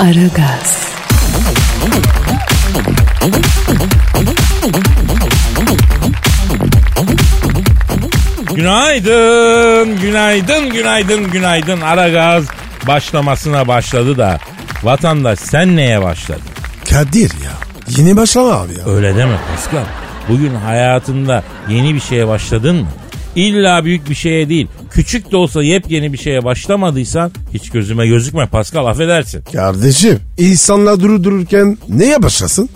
Aragaz, Günaydın, günaydın, günaydın, günaydın. Ara gaz başlamasına başladı da vatandaş sen neye başladın? Kadir ya. Yeni başlama abi ya. Öyle deme Pascal. Bugün hayatında yeni bir şeye başladın mı? İlla büyük bir şeye değil. Küçük de olsa yepyeni bir şeye başlamadıysan hiç gözüme gözükme Pascal affedersin. Kardeşim insanlar duru dururken neye başlasın?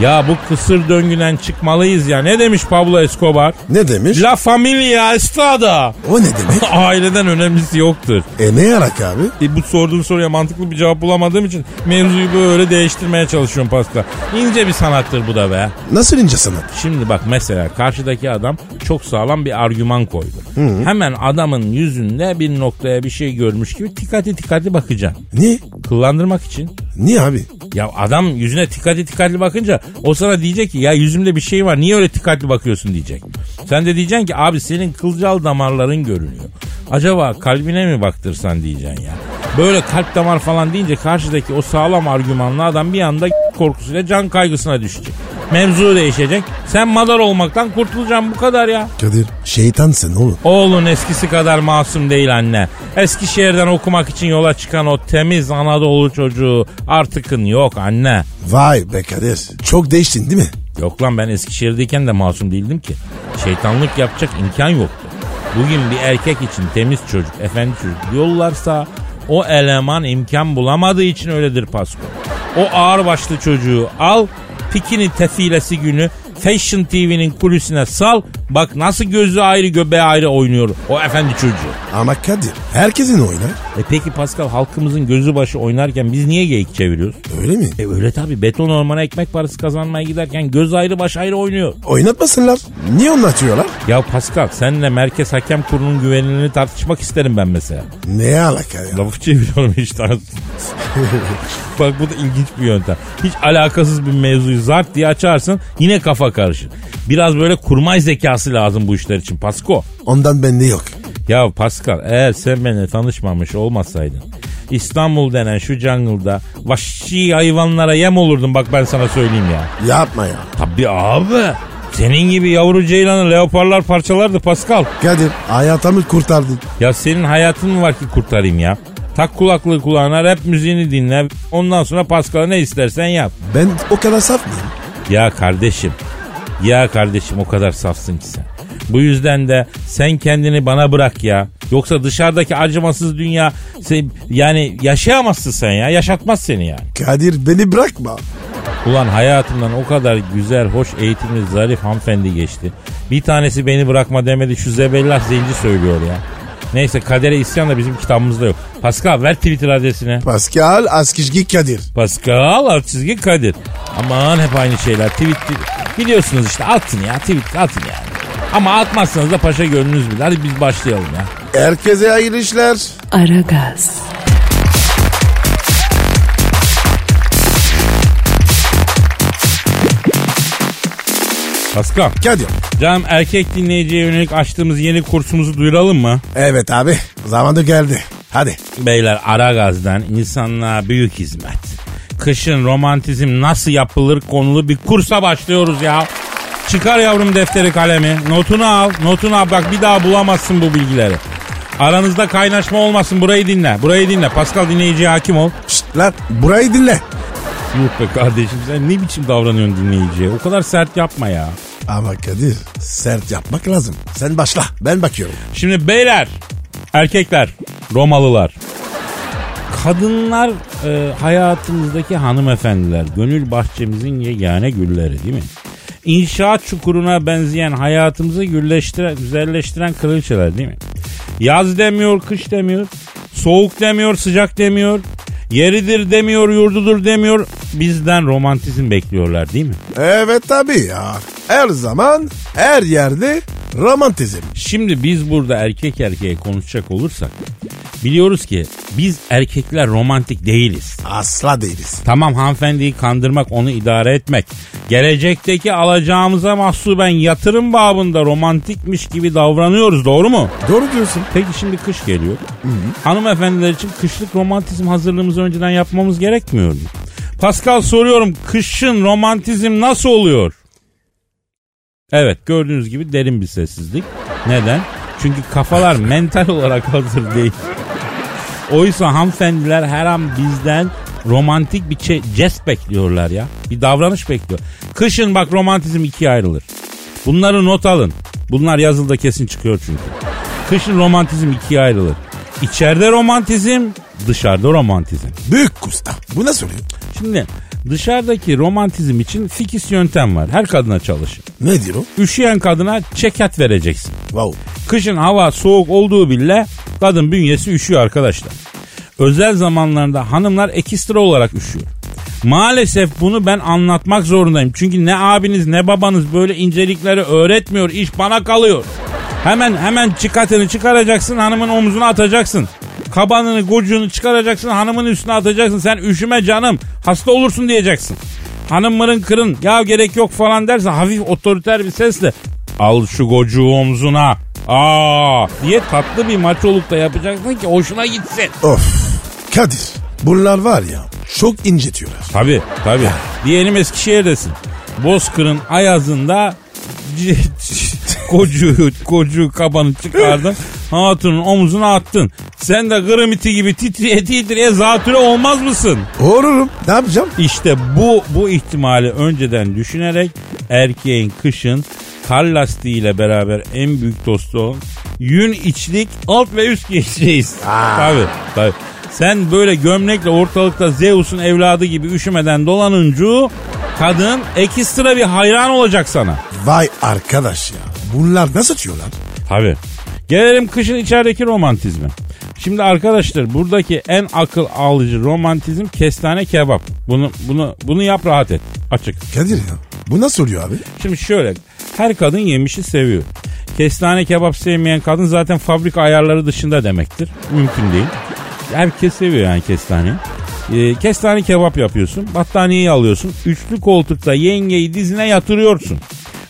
Ya bu kısır döngüden çıkmalıyız ya. Ne demiş Pablo Escobar? Ne demiş? La familia estada. O ne demek? Aileden önemlisi yoktur. e ne yarak abi? E bu sorduğun soruya mantıklı bir cevap bulamadığım için mevzuyu böyle değiştirmeye çalışıyorum Pascal. İnce bir sanattır bu da be. Nasıl ince sanat? Şimdi bak mesela karşıdaki adam çok sağlam bir argüman koydu. Hemen adamın yüzünde bir noktaya bir şey görmüş gibi dikkatli dikkatli bakacaksın. Niye? Kıllandırmak için. Niye abi? Ya adam yüzüne dikkatli dikkatli bakınca o sana diyecek ki ya yüzümde bir şey var niye öyle dikkatli bakıyorsun diyecek. Sen de diyeceksin ki abi senin kılcal damarların görünüyor. Acaba kalbine mi baktırsan diyeceksin ya. Böyle kalp damar falan deyince karşıdaki o sağlam argümanlı adam bir anda korkusuyla can kaygısına düşecek. Mevzu değişecek. Sen madar olmaktan kurtulacaksın bu kadar ya. Kadir şeytansın oğlum. Oğlun eskisi kadar masum değil anne. Eskişehir'den okumak için yola çıkan o temiz Anadolu çocuğu artıkın yok anne. Vay be Kadir. Çok değiştin değil mi? Yok lan ben Eskişehir'deyken de masum değildim ki. Şeytanlık yapacak imkan yoktu. Bugün bir erkek için temiz çocuk, efendi çocuk diyorlarsa o eleman imkan bulamadığı için öyledir Pasko. O ağır başlı çocuğu al, pikini tefilesi günü Fashion TV'nin kulisine sal. Bak nasıl gözü ayrı göbeği ayrı oynuyor o efendi çocuğu. Ama Kadir herkesin oynar. E peki Pascal halkımızın gözü başı oynarken biz niye geyik çeviriyoruz? Öyle mi? E öyle tabii beton ormana ekmek parası kazanmaya giderken göz ayrı baş ayrı oynuyor. Oynatmasınlar. Niye anlatıyorlar? Ya Pascal seninle Merkez Hakem Kurulu'nun güvenilirliğini tartışmak isterim ben mesela. Ne alaka ya? Lafı çeviriyorum işte. Bak bu da ilginç bir yöntem. Hiç alakasız bir mevzuyu zart diye açarsın yine kafa karışır. Biraz böyle kurmay zekası lazım bu işler için Pasko. Ondan bende yok. Ya Pascal eğer sen benimle tanışmamış olmasaydın İstanbul denen şu jungle'da vahşi hayvanlara yem olurdun bak ben sana söyleyeyim ya. Yapma ya. Tabii abi. Senin gibi yavru ceylanı leoparlar parçalardı Pascal. Kadir hayatımı kurtardın. Ya senin hayatın mı var ki kurtarayım ya? Tak kulaklığı kulağına rap müziğini dinle. Ondan sonra Pascal'a ne istersen yap. Ben o kadar saf mıyım? Ya kardeşim. Ya kardeşim o kadar safsın ki sen. Bu yüzden de sen kendini bana bırak ya. Yoksa dışarıdaki acımasız dünya sen, yani yaşayamazsın sen ya. Yaşatmaz seni yani. Kadir beni bırakma. Ulan hayatımdan o kadar güzel, hoş, eğitimli, zarif hanımefendi geçti. Bir tanesi beni bırakma demedi şu zebellah zenci söylüyor ya. Neyse kadere isyan da bizim kitabımızda yok. Pascal ver Twitter adresini. Pascal Askizgi Kadir. Pascal alt çizgi Kadir. Aman hep aynı şeyler. Tweet biliyorsunuz işte atın ya tweet atın yani. Ama atmazsanız da paşa gönlünüz bilir. Hadi biz başlayalım ya. Herkese hayırlı işler. Aragaz, Pascal. Kadir. Canım erkek dinleyiciye yönelik açtığımız yeni kursumuzu duyuralım mı? Evet abi zamanı geldi. Hadi. Beyler Aragaz'dan insanlığa büyük hizmet. Kışın romantizm nasıl yapılır konulu bir kursa başlıyoruz ya. Çıkar yavrum defteri kalemi. Notunu al. Notunu al. Bak bir daha bulamazsın bu bilgileri. Aranızda kaynaşma olmasın. Burayı dinle. Burayı dinle. Pascal dinleyiciye hakim ol. Şşt lan burayı dinle. Yuh be kardeşim sen ne biçim davranıyorsun dinleyiciye? O kadar sert yapma ya. Ama Kadir sert yapmak lazım. Sen başla ben bakıyorum. Şimdi beyler, erkekler, Romalılar. Kadınlar e, hayatımızdaki hanımefendiler. Gönül bahçemizin yegane gülleri değil mi? İnşaat çukuruna benzeyen hayatımızı gülleştiren, güzelleştiren kraliçeler değil mi? Yaz demiyor, kış demiyor. Soğuk demiyor, sıcak demiyor. Yeridir demiyor, yurdudur demiyor. Bizden romantizm bekliyorlar değil mi? Evet tabii ya. Her zaman her yerde romantizm. Şimdi biz burada erkek erkeğe konuşacak olursak biliyoruz ki biz erkekler romantik değiliz. Asla değiliz. Tamam hanımefendiyi kandırmak, onu idare etmek. Gelecekteki alacağımıza mahsuben yatırım babında romantikmiş gibi davranıyoruz doğru mu? Doğru diyorsun. Peki şimdi kış geliyor. Hanımefendiler için kışlık romantizm hazırlığımızı önceden yapmamız gerekmiyor mu? Pascal soruyorum kışın romantizm nasıl oluyor? Evet gördüğünüz gibi derin bir sessizlik. Neden? Çünkü kafalar mental olarak hazır değil. Oysa hanımefendiler her an bizden romantik bir şey, jest bekliyorlar ya. Bir davranış bekliyor. Kışın bak romantizm ikiye ayrılır. Bunları not alın. Bunlar yazılda kesin çıkıyor çünkü. Kışın romantizm ikiye ayrılır. İçeride romantizm, dışarıda romantizm. Büyük kusta. Bu nasıl oluyor? Şimdi dışarıdaki romantizm için fikis yöntem var. Her kadına çalışır. Ne diyor o? Üşüyen kadına çekat vereceksin. Wow. Kışın hava soğuk olduğu bile kadın bünyesi üşüyor arkadaşlar. Özel zamanlarında hanımlar ekstra olarak üşüyor. Maalesef bunu ben anlatmak zorundayım. Çünkü ne abiniz ne babanız böyle incelikleri öğretmiyor. İş bana kalıyor. Hemen hemen çıkatını çıkaracaksın hanımın omzuna atacaksın. Kabanını gocuğunu çıkaracaksın hanımın üstüne atacaksın. Sen üşüme canım hasta olursun diyeceksin. Hanım mırın kırın ya gerek yok falan derse hafif otoriter bir sesle al şu gocuğu omzuna aa diye tatlı bir maçolukta yapacaksın ki hoşuna gitsin. Of. Kadir. Bunlar var ya çok incetiyorlar. Tabi tabi. Diyelim Eskişehir'desin. Bozkır'ın ayazında kocuğu, kocuğu kabanı çıkardın. Hatunun omzuna attın. Sen de gırımiti gibi titriye titriye zatüre olmaz mısın? Olurum. Ne yapacağım? İşte bu bu ihtimali önceden düşünerek erkeğin kışın kar lastiğiyle beraber en büyük dostu olan yün içlik alt ve üst giyeceğiz. Tabii tabii. Sen böyle gömlekle ortalıkta Zeus'un evladı gibi üşümeden dolanınca kadın ekstra bir hayran olacak sana. Vay arkadaş ya. Bunlar nasıl atıyorlar? Tabii. Gelelim kışın içerideki romantizme. Şimdi arkadaşlar buradaki en akıl alıcı romantizm kestane kebap. Bunu bunu bunu yap rahat et. Açık. Kadir ya. Bu nasıl oluyor abi? Şimdi şöyle her kadın yemişi seviyor. Kestane kebap sevmeyen kadın zaten fabrika ayarları dışında demektir. Mümkün değil. Herkes seviyor yani kestane. Ee, kestane kebap yapıyorsun. Battaniyeyi alıyorsun. Üçlü koltukta yengeyi dizine yatırıyorsun.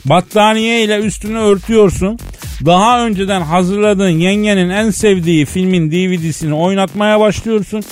Battaniye ile üstünü örtüyorsun. Daha önceden hazırladığın yengenin en sevdiği filmin DVD'sini oynatmaya başlıyorsun.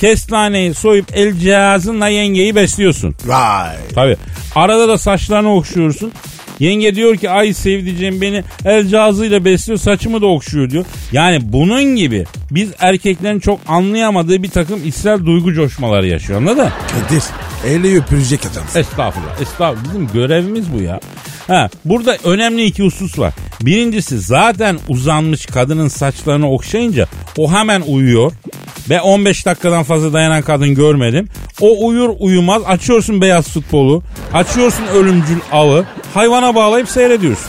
Kestaneyi soyup el cihazınla yengeyi besliyorsun. Vay. Tabii. Arada da saçlarını okşuyorsun. Yenge diyor ki ay sevdiceğim beni el cihazıyla besliyor saçımı da okşuyor diyor. Yani bunun gibi biz erkeklerin çok anlayamadığı bir takım içsel duygu coşmaları yaşıyor anladın? Kadir. Eli öpülecek adam. Estağfurullah. Estağfurullah. Bizim görevimiz bu ya. Ha, burada önemli iki husus var. Birincisi zaten uzanmış kadının saçlarını okşayınca o hemen uyuyor. Ve 15 dakikadan fazla dayanan kadın görmedim. O uyur uyumaz açıyorsun beyaz futbolu. Açıyorsun ölümcül avı. Hayvana bağlayıp seyrediyorsun.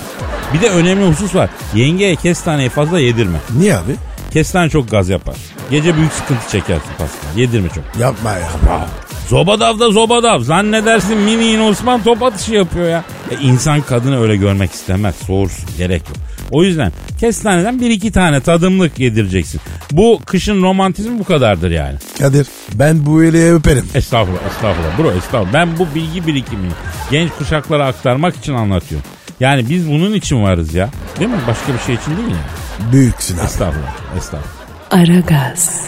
Bir de önemli husus var. Yengeye kestaneyi fazla yedirme. Niye abi? Kestane çok gaz yapar. Gece büyük sıkıntı çekersin Pascal. Yedirme çok. Yapma ya. Zobadav da zobadav. Zannedersin mini Osman top atışı yapıyor ya. E, insan kadını öyle görmek istemez. Soğursun. Gerek yok. O yüzden kestaneden bir iki tane tadımlık yedireceksin. Bu kışın romantizmi bu kadardır yani. Kadir ben bu eli öperim. Estağfurullah, estağfurullah. Bro, estağfurullah. Ben bu bilgi birikimini genç kuşaklara aktarmak için anlatıyorum. Yani biz bunun için varız ya. Değil mi? Başka bir şey için değil mi? Büyüksün abi. Estağfurullah, estağfurullah. Aragaz,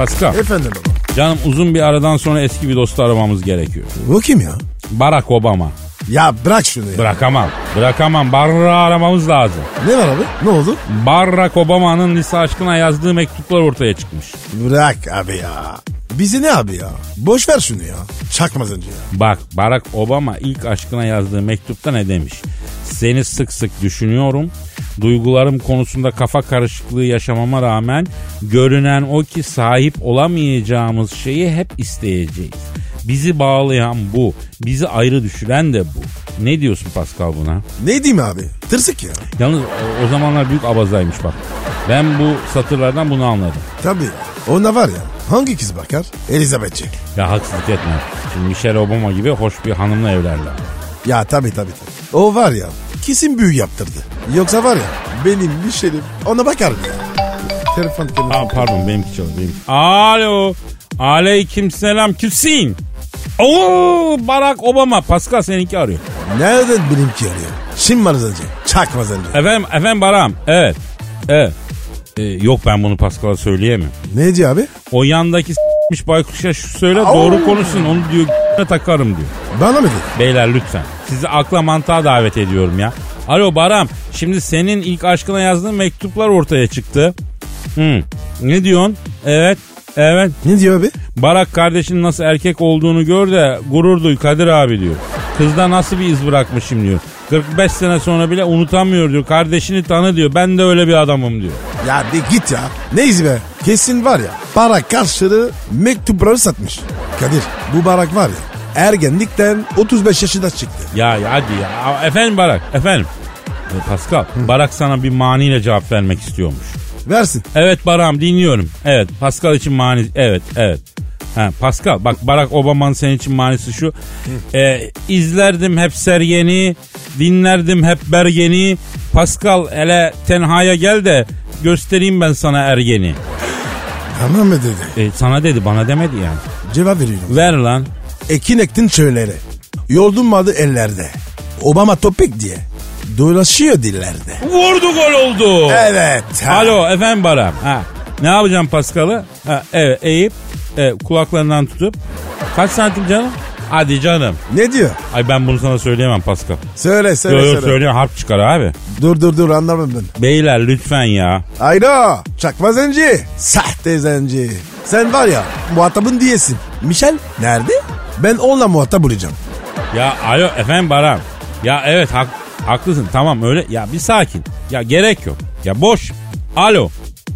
Pascal, Efendim baba. canım uzun bir aradan sonra eski bir dostu aramamız gerekiyor. Bu kim ya? Barack Obama. Ya bırak şunu ya. Bırakamam. Bırakamam. Barra aramamız lazım. Ne var abi? Ne oldu? Barack Obama'nın lise aşkına yazdığı mektuplar ortaya çıkmış. Bırak abi ya. Bizi ne abi ya? Boş ver şunu ya. Çakmaz önce ya. Bak Barack Obama ilk aşkına yazdığı mektupta ne demiş? Seni sık sık düşünüyorum. Duygularım konusunda kafa karışıklığı yaşamama rağmen görünen o ki sahip olamayacağımız şeyi hep isteyeceğiz. Bizi bağlayan bu. Bizi ayrı düşüren de bu. Ne diyorsun Pascal buna? Ne diyeyim abi? Tırsık ya. Yalnız o- zamanlar büyük abazaymış bak. Ben bu satırlardan bunu anladım. Tabii. Ona var ya hangi kız bakar? Elizabeth'ci. Ya haksızlık etme. Şimdi Michelle Obama gibi hoş bir hanımla evlerler. Ya tabii tabii tabii. O var ya kesin büyü yaptırdı. Yoksa var ya benim bir şeyim ona bakar mı ya? Telefon telefon. Aa, pardon benimki çalıyor benimki. Alo. Aleyküm selam. Kimsin? Oo Barack Obama. Pascal seninki arıyor. Nereden benimki arıyor? Şımmaz önce. Çakmaz önce. Efendim, efendim Barak'ım. Evet. Evet. Ee, yok ben bunu Pascal'a söyleyemem. Ne diyor abi? O yandaki s**miş baykuşa şu söyle doğru konuşsun onu diyor "g***ne takarım diyor. Bana mı dedi? Beyler lütfen sizi akla mantığa davet ediyorum ya. Alo Baram şimdi senin ilk aşkına yazdığın mektuplar ortaya çıktı. Hı. Ne diyorsun? Evet. Evet. Ne diyor abi? Barak kardeşin nasıl erkek olduğunu gör de gurur duy Kadir abi diyor. Kızda nasıl bir iz bırakmışım diyor. 45 sene sonra bile unutamıyor diyor. Kardeşini tanı diyor. Ben de öyle bir adamım diyor. Ya de git ya. Neyiz be? Kesin var ya para karşılığı mektupları satmış. Kadir bu barak var ya ergenlikten 35 yaşında çıktı. Ya, ya hadi ya. Efendim Barak. Efendim. E, Pascal. Barak sana bir maniyle cevap vermek istiyormuş. Versin. Evet Barak'ım dinliyorum. Evet Pascal için mani. Evet evet. Ha, Pascal bak Barack Obama'nın senin için manisi şu. E, izlerdim hep sergeni, dinlerdim hep bergeni. Pascal hele tenhaya gel de göstereyim ben sana ergeni. Tamam mı dedi. E, sana dedi bana demedi yani. Cevap veriyorum. Ver lan. Ekin ektin çöllere. Yoldurmadı ellerde. Obama topik diye. Dolaşıyor dillerde. Vurdu gol oldu. Evet. ha. Alo efendim Barak'ım. Ha. Ne yapacağım Pascal'ı? Ha, evet eğip e, kulaklarından tutup. Kaç santim canım? Hadi canım. Ne diyor? Ay ben bunu sana söyleyemem Pascal. Söyle söyle yok söyle. söyleyemem harp çıkar abi. Dur dur dur anlamam ben. Beyler lütfen ya. Ayda çakma zenci. Sahte zenci. Sen var ya muhatabın diyesin. Michel nerede? Ben onunla muhatap olacağım. Ya alo efendim Baran. Ya evet hak, haklısın tamam öyle. Ya bir sakin. Ya gerek yok. Ya boş. Alo.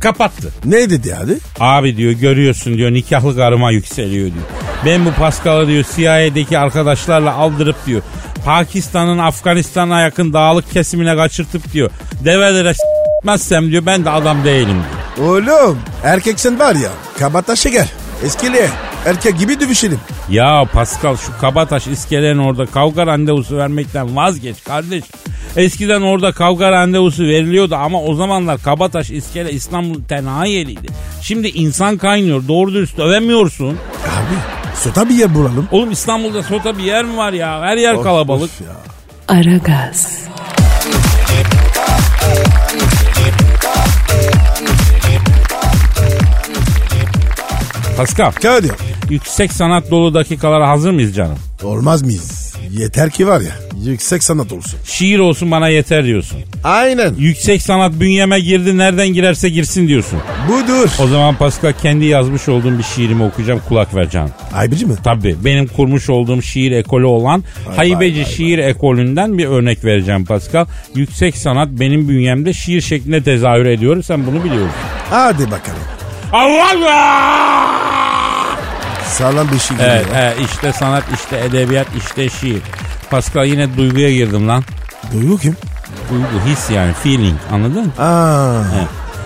Kapattı. Ne dedi hadi? Abi diyor görüyorsun diyor nikahlı karıma yükseliyor diyor. Ben bu Pascal'ı diyor CIA'deki arkadaşlarla aldırıp diyor. Pakistan'ın Afganistan'a yakın dağlık kesimine kaçırtıp diyor. Develere s**mezsem diyor ben de adam değilim diyor. Oğlum erkek sen var ya kabata şeker. Eskili erkek gibi dövüşelim. Ya Pascal şu Kabataş iskelenin orada kavga randevusu vermekten vazgeç kardeş. Eskiden orada kavga randevusu veriliyordu ama o zamanlar Kabataş iskele İstanbul tenha yeriydi. Şimdi insan kaynıyor doğru dürüst övemiyorsun. Abi sota bir yer bulalım. Oğlum İstanbul'da sota bir yer mi var ya? Her yer Of, kalabalık. of ya. Aragaz, Pascal Kadir yüksek sanat dolu dakikalara hazır mıyız canım? olmaz mıyız? Yeter ki var ya yüksek sanat olsun. Şiir olsun bana yeter diyorsun. Aynen Yüksek sanat bünyeme girdi nereden girerse girsin diyorsun. budur. O zaman Pascal kendi yazmış olduğum bir şiirimi okuyacağım kulak ver canım. Aybıcı mı? Tabii benim kurmuş olduğum şiir ekolü olan Haybeci vay, vay, şiir ekolünden bir örnek vereceğim Pascal. Yüksek sanat benim bünyemde şiir şeklinde tezahür ediyor. Sen bunu biliyorsun. Hadi bakalım. Allah Allah! Sağlam bir şey Evet, geliyor. evet işte sanat işte edebiyat işte şiir. Pascal yine duyguya girdim lan. Duygu kim? Duygu his yani feeling anladın? Aa,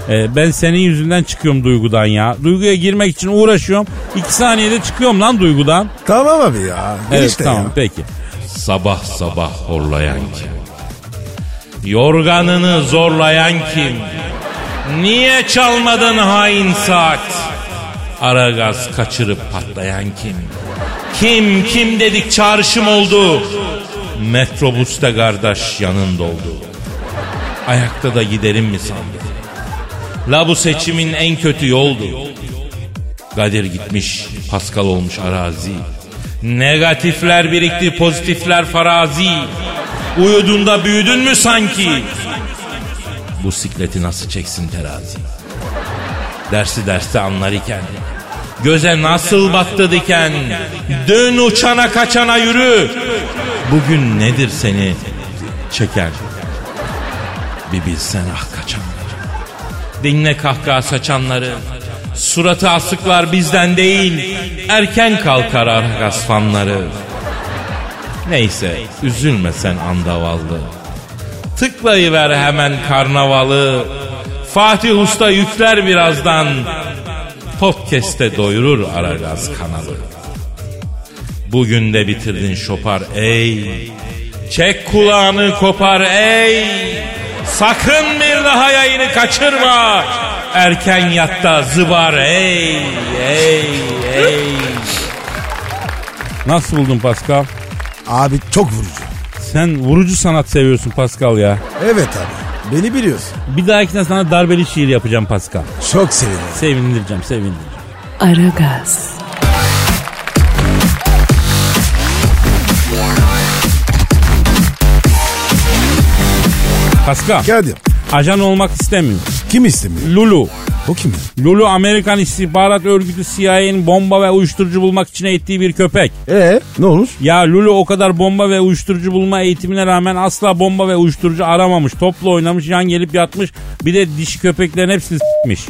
Ee, ben senin yüzünden çıkıyorum duygudan ya. Duyguya girmek için uğraşıyorum. İki saniyede çıkıyorum lan duygudan. tamam abi ya. Gel Evet işte tamam ya. peki. Sabah sabah horlayan kim? Yorganını zorlayan kim? Niye çalmadın hain saat? Ara gaz kaçırıp patlayan kim? Kim kim dedik çağrışım oldu. Metrobüste kardeş yanında oldu. Ayakta da giderim mi sandın? La bu seçimin en kötü yoldu. Kadir gitmiş, Pascal olmuş arazi. Negatifler birikti, pozitifler farazi. Uyuduğunda büyüdün mü sanki? Bu sikleti nasıl çeksin terazi? Dersi derste anlar iken, göze nasıl battı diken, dön uçana kaçana yürü. Bugün nedir seni çeken? Bir bilsen ah kaçanları. Dinle kahkaha saçanları. Suratı asıklar bizden değil, erken kalkar Aragaz fanları. Neyse, üzülme sen andavallı. Tıklayıver hemen karnavalı. Fatih Usta yükler birazdan. Podcast'te doyurur Aragaz kanalı. Bugün de bitirdin şopar ey. Çek kulağını kopar ey. Sakın bir daha yayını kaçırma. Erken yatta zıbar ey ey ey. Nasıl buldun Pascal? Abi çok vurucu. Sen vurucu sanat seviyorsun Pascal ya. Evet abi. Beni biliyorsun. Bir dahakine sana darbeli şiir yapacağım Pascal. Çok sevinirim. Sevindireceğim, sevindireceğim. Aragaz, Pascal, Kadir. ajan olmak istemiyor. Kim istemiyor? Lulu. O kim? Lulu Amerikan İstihbarat Örgütü CIA'nin bomba ve uyuşturucu bulmak için eğittiği bir köpek. Ee ne olur? Ya Lulu o kadar bomba ve uyuşturucu bulma eğitimine rağmen asla bomba ve uyuşturucu aramamış. Topla oynamış, yan gelip yatmış. Bir de dişi köpeklerin hepsini s**miş.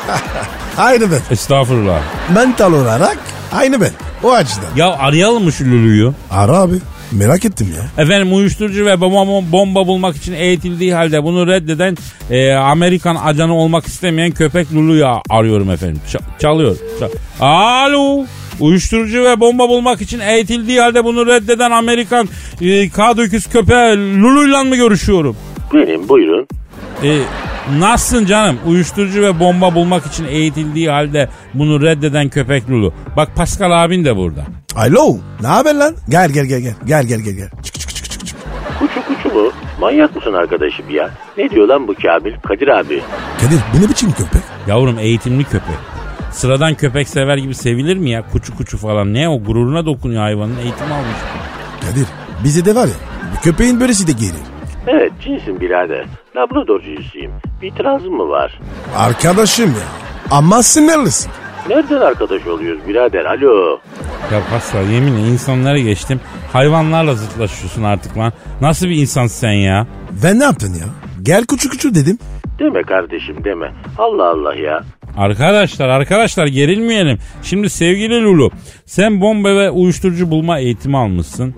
Aynı ben. Estağfurullah. Mental olarak aynı ben. O açıdan. Ya arayalım mı şu Lulu'yu? Ara abi. Merak ettim ya. Efendim uyuşturucu ve bomba, bomba bulmak için eğitildiği halde bunu reddeden e, Amerikan ajanı olmak istemeyen köpek Lulu'yu arıyorum efendim. Ç- çalıyor. Çal- Alo. Uyuşturucu ve bomba bulmak için eğitildiği halde bunu reddeden Amerikan e, K9 köpeği Lulu'yla mı görüşüyorum? Benim buyurun. E, nasılsın canım? Uyuşturucu ve bomba bulmak için eğitildiği halde bunu reddeden köpek Lulu. Bak Pascal abin de burada. Alo. Ne haber lan? Gel gel gel gel. Gel gel gel gel. Çık çık çık çık çık. Kuçu kuçu mu? Manyak mısın arkadaşım ya? Ne diyor lan bu Kamil? Kadir abi. Kadir bu ne biçim köpek? Yavrum eğitimli köpek. Sıradan köpek sever gibi sevilir mi ya? Kuçu kuçu falan. Ne o gururuna dokunuyor hayvanın eğitim almış. Kadir bize de var ya. Bu köpeğin böylesi de gelir. Evet cinsin birader. Labrador cinsiyim. Bir itirazın mı var? Arkadaşım ya. Ama sinirlisin. Nereden arkadaş oluyoruz birader? Alo. Ya Pascal yeminle insanlara geçtim. Hayvanlarla zıtlaşıyorsun artık lan. Nasıl bir insansın sen ya? Ben ne yaptın ya? Gel küçük küçük dedim. Deme kardeşim deme. Allah Allah ya. Arkadaşlar arkadaşlar gerilmeyelim. Şimdi sevgili Lulu sen bomba ve uyuşturucu bulma eğitimi almışsın.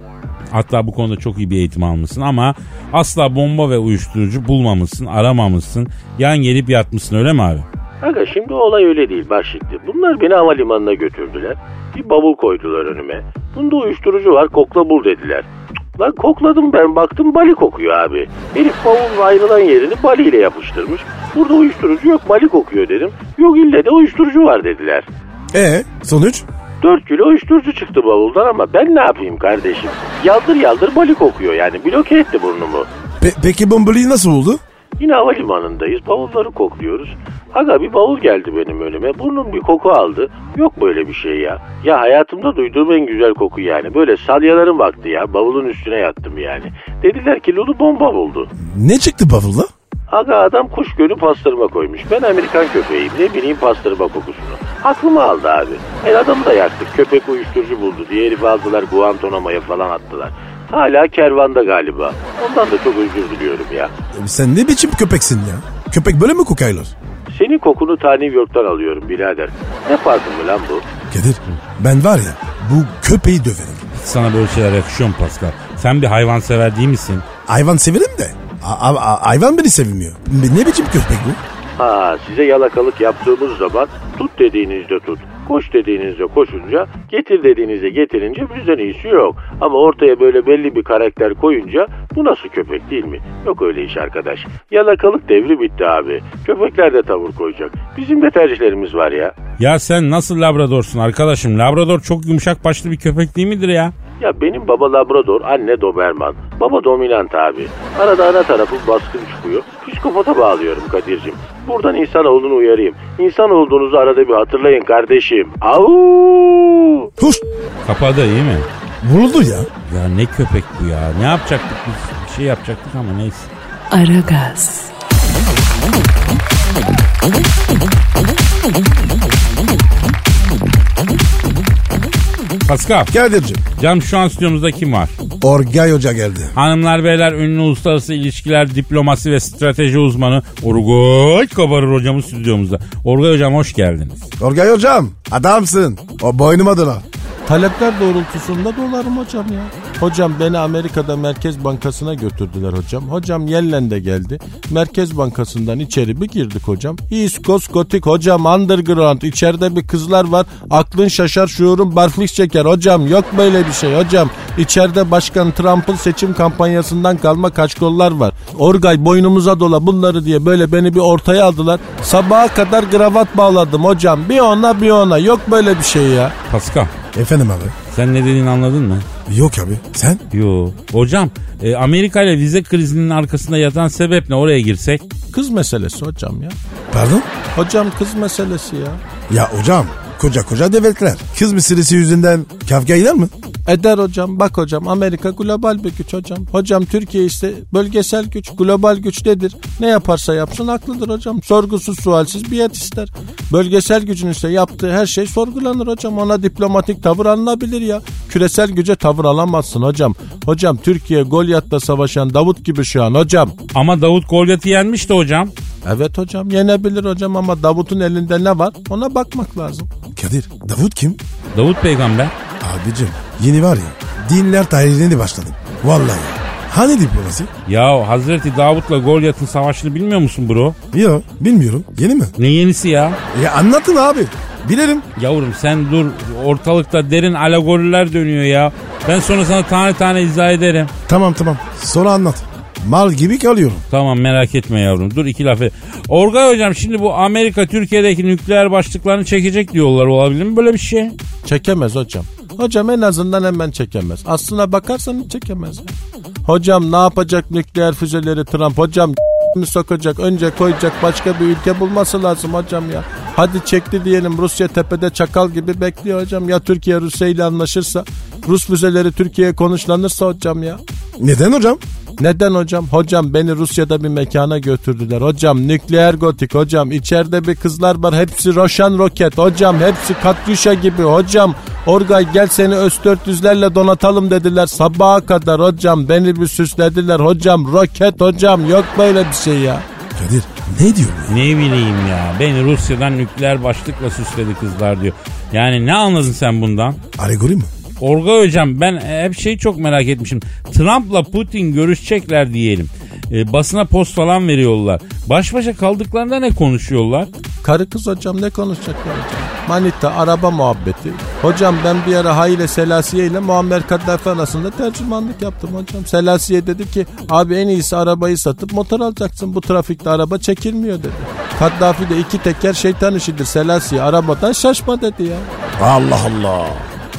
Hatta bu konuda çok iyi bir eğitim almışsın ama asla bomba ve uyuşturucu bulmamışsın, aramamışsın. Yan gelip yatmışsın öyle mi abi? Aga şimdi olay öyle değil bak şimdi. Bunlar beni havalimanına götürdüler. Bir bavul koydular önüme. Bunda uyuşturucu var kokla bul dediler. Lan kokladım ben baktım bali kokuyor abi. Herif bavulun ayrılan yerini bali ile yapıştırmış. Burada uyuşturucu yok bali kokuyor dedim. Yok ille de uyuşturucu var dediler. E sonuç? 4 kilo uyuşturucu çıktı bavuldan ama ben ne yapayım kardeşim? Yaldır yaldır bali kokuyor yani bloke etti burnumu. Pe- peki bombayı nasıl oldu? Yine havalimanındayız. Bavulları kokluyoruz. Aga bir bavul geldi benim önüme. Burnum bir koku aldı. Yok böyle bir şey ya. Ya hayatımda duyduğum en güzel koku yani. Böyle salyaların vakti ya. Bavulun üstüne yattım yani. Dediler ki Lulu bomba buldu. Ne çıktı bavulda? Aga adam kuş gölü pastırma koymuş. Ben Amerikan köpeğim. Ne bileyim pastırma kokusunu. Aklımı aldı abi. El adamı da yaktık. Köpek uyuşturucu buldu diye herifi aldılar Guantanamo'ya falan attılar. Hala kervanda galiba. Ondan da çok özür diliyorum ya. Sen ne biçim köpeksin ya? Köpek böyle mi kokaylar? Senin kokunu ta New York'tan alıyorum birader. Ne farkın mı lan bu? Kadir ben var ya bu köpeği döverim. Sana böyle şeyler yakışıyor mu Pascal? Sen bir hayvan sever değil misin? Hayvan severim de. A- a- hayvan beni sevmiyor. Ne biçim köpek bu? Ha size yalakalık yaptığımız zaman tut dediğinizde tut. Koş dediğinizde koşunca, getir dediğinizde getirince bizden iyisi yok. Ama ortaya böyle belli bir karakter koyunca bu nasıl köpek değil mi? Yok öyle iş arkadaş. Yalakalık devri bitti abi. Köpekler de tavır koyacak. Bizim de tercihlerimiz var ya. Ya sen nasıl labradorsun arkadaşım? Labrador çok yumuşak başlı bir köpek değil midir ya? Ya benim baba Labrador, anne Doberman. Baba dominant abi. Arada ana tarafı baskın çıkıyor. Psikopata bağlıyorum Kadir'cim. Buradan insanoğlunu uyarayım. İnsan olduğunuzu arada bir hatırlayın kardeşim. Au! Kapadı iyi mi? Vuruldu ya. Ya ne köpek bu ya? Ne yapacaktık biz? Bir şey yapacaktık ama neyse. Aragaz, Pascal, Kadir'cim canım şu an stüdyomuzda kim var? Orgay Hoca geldi. Hanımlar beyler ünlü uluslararası ilişkiler, diplomasi ve strateji uzmanı Orgay Kabarır hocamız stüdyomuzda. Orgay hocam hoş geldiniz. Orgay Hocam adamsın. O boynuma dola. Talepler doğrultusunda dolarım hocam ya. Hocam beni Amerika'da Merkez Bankası'na götürdüler hocam. Hocam Yellen de geldi. Merkez Bankası'ndan içeri bir girdik hocam. Gothic hocam underground. İçeride bir kızlar var. Aklın şaşar şuurun barflik çeker hocam. Yok böyle bir şey hocam. İçeride Başkan Trump'ın seçim kampanyasından kalma kaçkollar var. Orgay boynumuza dola bunları diye böyle beni bir ortaya aldılar. Sabaha kadar gravat bağladım hocam. Bir ona bir ona. Yok böyle bir şey ya. Pascal Efendim abi. sen ne dediğini anladın mı? Yok abi. Sen? Yo. Hocam e, Amerika ile vize krizinin arkasında yatan sebep ne oraya girsek? Kız meselesi hocam ya. Pardon? Hocam kız meselesi ya. Ya hocam koca koca devletler. Kız meselesi yüzünden kavga eder mi? Eder hocam bak hocam Amerika global bir güç hocam. Hocam Türkiye ise bölgesel güç global güç nedir? Ne yaparsa yapsın haklıdır hocam. Sorgusuz sualsiz biat ister. Bölgesel gücün ise yaptığı her şey sorgulanır hocam. Ona diplomatik tavır alınabilir ya. Küresel güce tavır alamazsın hocam. Hocam Türkiye Golyat'ta savaşan Davut gibi şu an hocam. Ama Davut Golyat'ı yenmişti hocam. Evet hocam yenebilir hocam ama Davut'un elinde ne var ona bakmak lazım. Kadir Davut kim? Davut peygamber. Abicim yeni var ya dinler tarihini başladım. Vallahi. Hani diplomasi? Ya Hazreti Davut'la Golyat'ın savaşını bilmiyor musun bro? Yok bilmiyorum. Yeni mi? Ne yenisi ya? Ya anlatın abi. Bilelim. Yavrum sen dur ortalıkta derin alegoriler dönüyor ya. Ben sonra sana tane tane izah ederim. Tamam tamam. Sonra anlat. Mal gibi kalıyorum. Tamam merak etme yavrum. Dur iki laf et. Orgay hocam şimdi bu Amerika Türkiye'deki nükleer başlıklarını çekecek diyorlar. Olabilir mi böyle bir şey? Çekemez hocam. Hocam en azından hemen çekemez. Aslına bakarsan çekemez. Hocam ne yapacak nükleer füzeleri Trump? Hocam mi sokacak? Önce koyacak başka bir ülke bulması lazım hocam ya. Hadi çekti diyelim Rusya tepede çakal gibi bekliyor hocam. Ya Türkiye Rusya ile anlaşırsa? Rus füzeleri Türkiye'ye konuşlanırsa hocam ya. Neden hocam? Neden hocam? Hocam beni Rusya'da bir mekana götürdüler. Hocam nükleer gotik hocam. içeride bir kızlar var. Hepsi Roşan roket. Hocam hepsi Katyuşa gibi. Hocam Orgay gel seni Öz 400'lerle donatalım dediler. Sabaha kadar hocam beni bir süslediler. Hocam roket hocam. Yok böyle bir şey ya. Kadir ne diyor bu? Ne bileyim ya. Beni Rusya'dan nükleer başlıkla süsledi kızlar diyor. Yani ne anladın sen bundan? Alegori mi? Orga hocam ben hep şeyi çok merak etmişim. Trump'la Putin görüşecekler diyelim. E, basına post falan veriyorlar. Baş başa kaldıklarında ne konuşuyorlar? Karı kız hocam ne konuşacaklar hocam? Manita, araba muhabbeti. Hocam ben bir ara Haile Selasiye ile Muammer Kaddafi arasında tercümanlık yaptım hocam. Selasiye dedi ki abi en iyisi arabayı satıp motor alacaksın. Bu trafikte araba çekilmiyor dedi. Kaddafi de iki teker şeytan işidir Selasiye arabadan şaşma dedi ya. Allah Allah.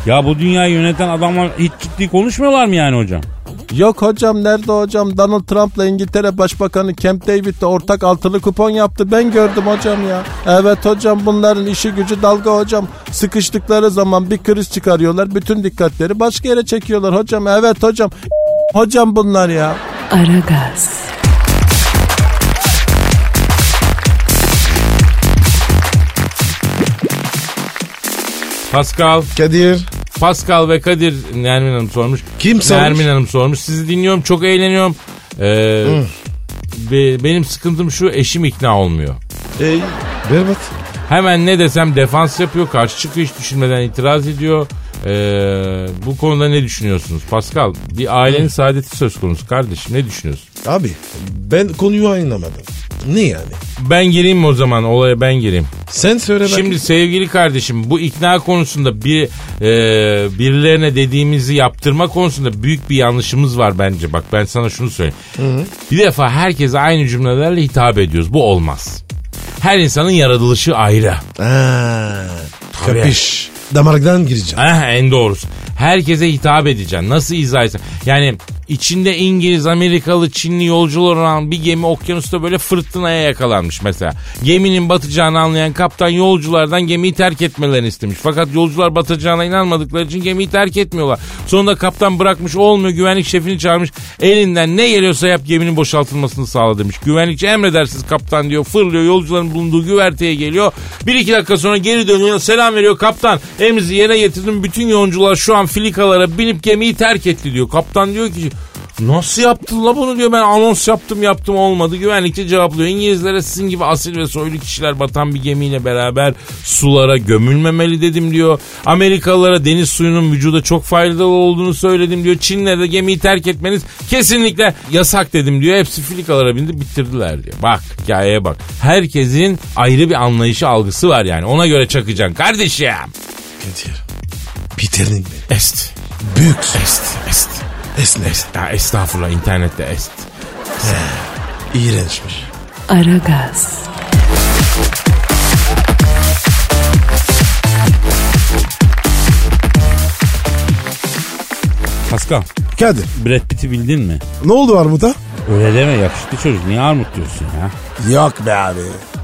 Ya bu dünyayı yöneten adamlar hiç ciddi konuşmuyorlar mı yani hocam? Yok hocam nerede hocam Donald Trump'la İngiltere Başbakanı Camp David'le ortak altılı kupon yaptı ben gördüm hocam ya. Evet hocam bunların işi gücü dalga hocam. Sıkıştıkları zaman bir kriz çıkarıyorlar bütün dikkatleri başka yere çekiyorlar hocam. Evet hocam hocam bunlar ya. Aragaz, Pascal, Kadir. Pascal ve Kadir Nermin Hanım sormuş. Kim sormuş? Nermin Hanım sormuş. Sizi dinliyorum çok eğleniyorum. Ee, be- benim sıkıntım şu eşim ikna olmuyor. Ey berbat. Hemen ne desem defans yapıyor. Karşı çıkıyor hiç düşünmeden itiraz ediyor. Ee, bu konuda ne düşünüyorsunuz? Pascal bir ailenin saadeti söz konusu kardeşim ne düşünüyorsun? Abi ben konuyu anlamadım. Ne yani? Ben gireyim mi o zaman olaya ben gireyim. Sen söyle bakayım. Şimdi sevgili kardeşim bu ikna konusunda bir e, birilerine dediğimizi yaptırma konusunda büyük bir yanlışımız var bence. Bak ben sana şunu söyleyeyim. Bir defa herkese aynı cümlelerle hitap ediyoruz. Bu olmaz. Her insanın yaratılışı ayrı. Ha, Tabii. kapış. Damardan gireceğim. Eh, en doğrusu. Herkese hitap edeceksin. Nasıl izah etsen. Yani içinde İngiliz, Amerikalı, Çinli yolcular olan bir gemi okyanusta böyle fırtınaya yakalanmış mesela. Geminin batacağını anlayan kaptan yolculardan gemiyi terk etmelerini istemiş. Fakat yolcular batacağına inanmadıkları için gemiyi terk etmiyorlar. Sonunda kaptan bırakmış olmuyor güvenlik şefini çağırmış. Elinden ne geliyorsa yap geminin boşaltılmasını sağla demiş. Güvenlikçi emredersiniz kaptan diyor. Fırlıyor yolcuların bulunduğu güverteye geliyor. Bir iki dakika sonra geri dönüyor selam veriyor kaptan. Emrinizi yerine getirdim bütün yolcular şu an olan filikalara binip gemiyi terk etti diyor. Kaptan diyor ki Nasıl yaptın la bunu diyor ben anons yaptım yaptım olmadı. Güvenlikçi cevaplıyor. İngilizlere sizin gibi asil ve soylu kişiler batan bir gemiyle beraber sulara gömülmemeli dedim diyor. Amerikalılara deniz suyunun vücuda çok faydalı olduğunu söyledim diyor. Çinlere de gemiyi terk etmeniz kesinlikle yasak dedim diyor. Hepsi filikalara bindi bitirdiler diyor. Bak hikayeye bak. Herkesin ayrı bir anlayışı algısı var yani. Ona göre çakacaksın kardeşim. Kadir. Peter'in mi? Est. Büyük. Est. Est. Esne. Ya estağfurullah internette est. İğrençmiş. Aragaz, Pascal, Kadir. Brad Pitt'i bildin mi? Ne oldu Armut'a? Öyle deme yakışıklı çocuk. Niye armut diyorsun ya? Yok be abi.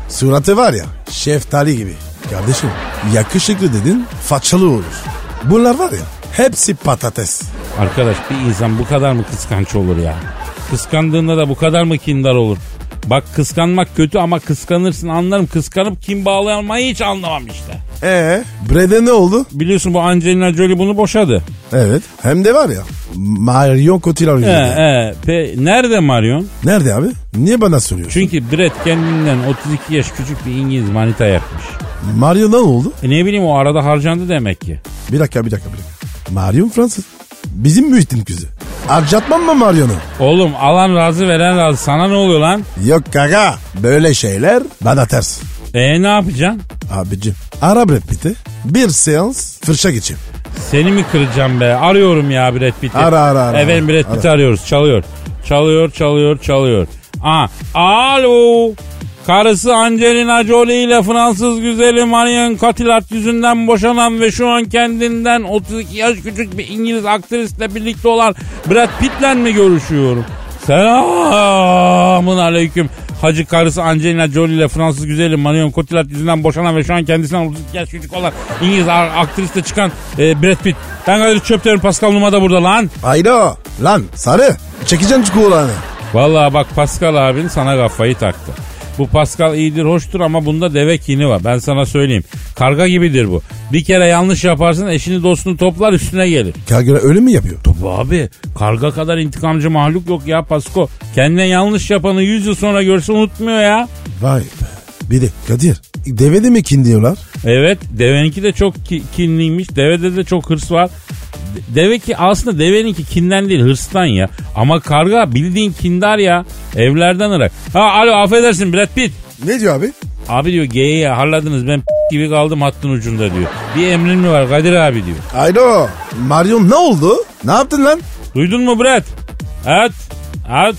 Suratı var ya şeftali gibi. Kardeşim yakışıklı dedin façalı olur. Bunlar var ya hepsi patates. Arkadaş bir insan bu kadar mı kıskanç olur ya? Kıskandığında da bu kadar mı kindar olur? Bak kıskanmak kötü ama kıskanırsın anlarım. Kıskanıp kim bağlayamayı hiç anlamam işte. Ee, Brad'e ne oldu? Biliyorsun bu Angelina Jolie bunu boşadı. Evet. Hem de var ya Marion Cotillard Ee, yüzünden. ee, pe, nerede Marion? Nerede abi? Niye bana soruyorsun? Çünkü Brad kendinden 32 yaş küçük bir İngiliz manita yapmış. Marion ne oldu? E ne bileyim o arada harcandı demek ki. Bir dakika bir dakika bir dakika. Marion Fransız. Bizim mühittin kızı. Harcatmam mı Marion'u? Oğlum alan razı veren razı sana ne oluyor lan? Yok kaka. Böyle şeyler bana ters. E ne yapacaksın? Abicim ara Brad Pitt'i. Bir seans fırça geçeyim. Seni mi kıracağım be? Arıyorum ya Brad Pitt'i. Ara, ara, ara, Efendim. Brad Pitt'i arıyoruz. Çalıyor. Çalıyor, çalıyor, çalıyor. Aa, alo. Karısı Angelina Jolie ile Fransız güzeli Marion Cotillard yüzünden boşanan ve şu an kendinden 32 yaş küçük bir İngiliz aktrisle birlikte olan Brad Pitt'le mi görüşüyorum? Selamun aleyküm. Hacı karısı Angelina Jolie ile Fransız güzeli Marion Cotillard yüzünden boşanan ve şu an kendisinden 32 yaş küçük olan İngiliz aktrisle çıkan e, Brad Pitt. Ben Kadir Çöpterin Pascal Numa da burada lan. Haydo. Lan sarı. Çekeceksin çikolatını. Vallahi bak Pascal abin sana kafayı taktı. Bu Pascal iyidir hoştur ama bunda deve kini var. Ben sana söyleyeyim. Karga gibidir bu. Bir kere yanlış yaparsın eşini dostunu toplar üstüne gelir. Kagura öyle mi yapıyor? Tabii abi karga kadar intikamcı mahluk yok ya Pasko. Kendine yanlış yapanı 100 yıl sonra görse unutmuyor ya. Vay be. Bir de Kadir. Deve de mi kin diyorlar? Evet deveninki de çok ki- kinliymiş. Devede de çok hırs var. De- Deve ki aslında deveninki kinden değil hırstan ya. Ama karga bildiğin kindar ya. Evlerden ırak. Ha alo affedersin Brad Pitt. Ne diyor abi? Abi diyor geyiği harladınız ben gibi kaldım hattın ucunda diyor. Bir emrin mi var Kadir abi diyor. Haydo. Marion ne oldu? Ne yaptın lan? Duydun mu Brad? Evet. Evet.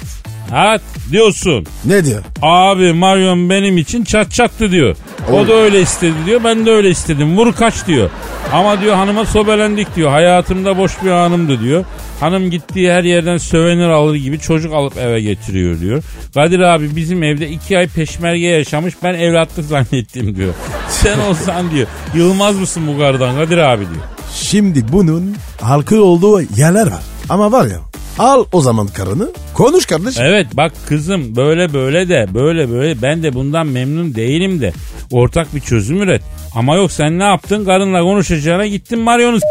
Evet diyorsun. Ne diyor? Abi Marion benim için çat çattı diyor. O da öyle istedi diyor. Ben de öyle istedim. Vur kaç diyor. Ama diyor hanıma sobelendik diyor. Hayatımda boş bir anımdı diyor. Hanım gittiği her yerden sövenir alır gibi çocuk alıp eve getiriyor diyor. Kadir abi bizim evde iki ay peşmerge yaşamış ben evlatlık zannettim diyor. Sen olsan diyor. Yılmaz mısın bu kardan Kadir abi diyor. Şimdi bunun halkı olduğu yerler var. Ama var ya al o zaman karını konuş kardeşim. Evet bak kızım böyle böyle de böyle böyle ben de bundan memnun değilim de ortak bir çözüm üret. Ama yok sen ne yaptın karınla konuşacağına gittin Marion'u s-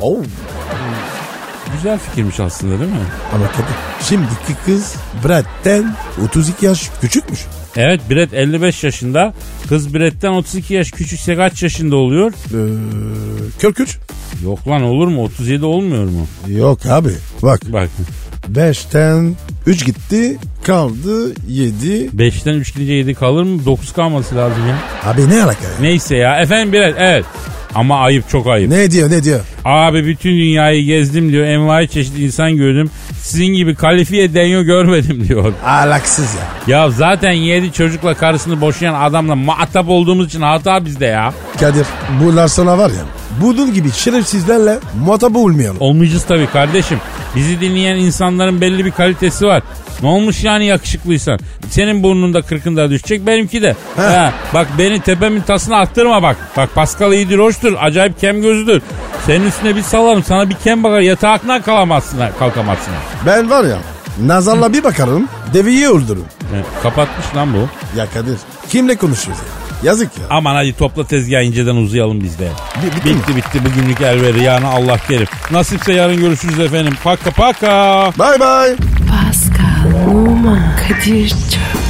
Oh. Güzel fikirmiş aslında değil mi? Ama Kadir şimdiki kız Brad'den 32 yaş küçükmüş. Evet Brett 55 yaşında. Kız Brett'ten 32 yaş küçükse kaç yaşında oluyor? Ee, kürküç. Yok lan olur mu? 37 olmuyor mu? Yok abi bak Bak 5'ten 3 gitti kaldı 7. 5'ten 3 gidince 7 kalır mı? 9 kalması lazım ya. Abi ne alaka ya? Neyse ya. Efendim Brett evet. Ama ayıp çok ayıp. Ne diyor ne diyor? Abi bütün dünyayı gezdim diyor. Envai çeşit insan gördüm. Sizin gibi kalifiye denyo görmedim diyor. Alaksız ya. Ya zaten yedi çocukla karısını boşayan adamla muhatap olduğumuz için hata bizde ya. Kadir bunlar sana var ya budun gibi şerefsizlerle muhatap olmayalım. Olmayacağız tabii kardeşim. Bizi dinleyen insanların belli bir kalitesi var. Ne olmuş yani yakışıklıysan? Senin burnunda kırkında düşecek benimki de. Ha, bak beni tepemin tasına attırma bak. Bak Pascal iyidir hoştur. Acayip kem gözüdür. Senin üstüne bir salarım sana bir kem bakar yatağından kalamazsın kalkamazsın. Ben var ya nazarla bir bakarım deveyi öldürürüm. Kapatmış lan bu. Ya Kadir kimle konuşuyoruz ya? Yazık ya. Aman hadi topla tezgahı inceden uzayalım biz de. Bi- bitti mi? bitti bitti bugünlük el veri yani Allah kerim. Nasipse yarın görüşürüz efendim. Paka paka. Bye bye. Pascal, Oman, Kadir çok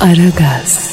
Aragaz.